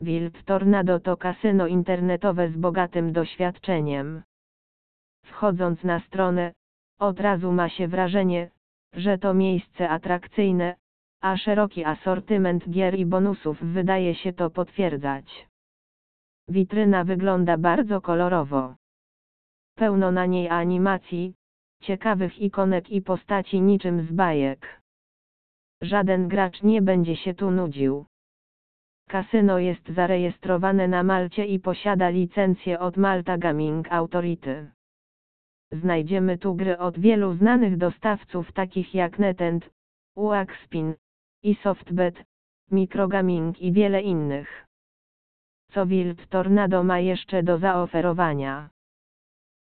Wild Tornado to kasyno internetowe z bogatym doświadczeniem. Wchodząc na stronę, od razu ma się wrażenie, że to miejsce atrakcyjne, a szeroki asortyment gier i bonusów wydaje się to potwierdzać. Witryna wygląda bardzo kolorowo. Pełno na niej animacji, ciekawych ikonek i postaci niczym z bajek. Żaden gracz nie będzie się tu nudził. Kasyno jest zarejestrowane na Malcie i posiada licencję od Malta Gaming Authority. Znajdziemy tu gry od wielu znanych dostawców takich jak NetEnt, Uaxpin, i Softbet, Microgaming i wiele innych. Co Wild Tornado ma jeszcze do zaoferowania?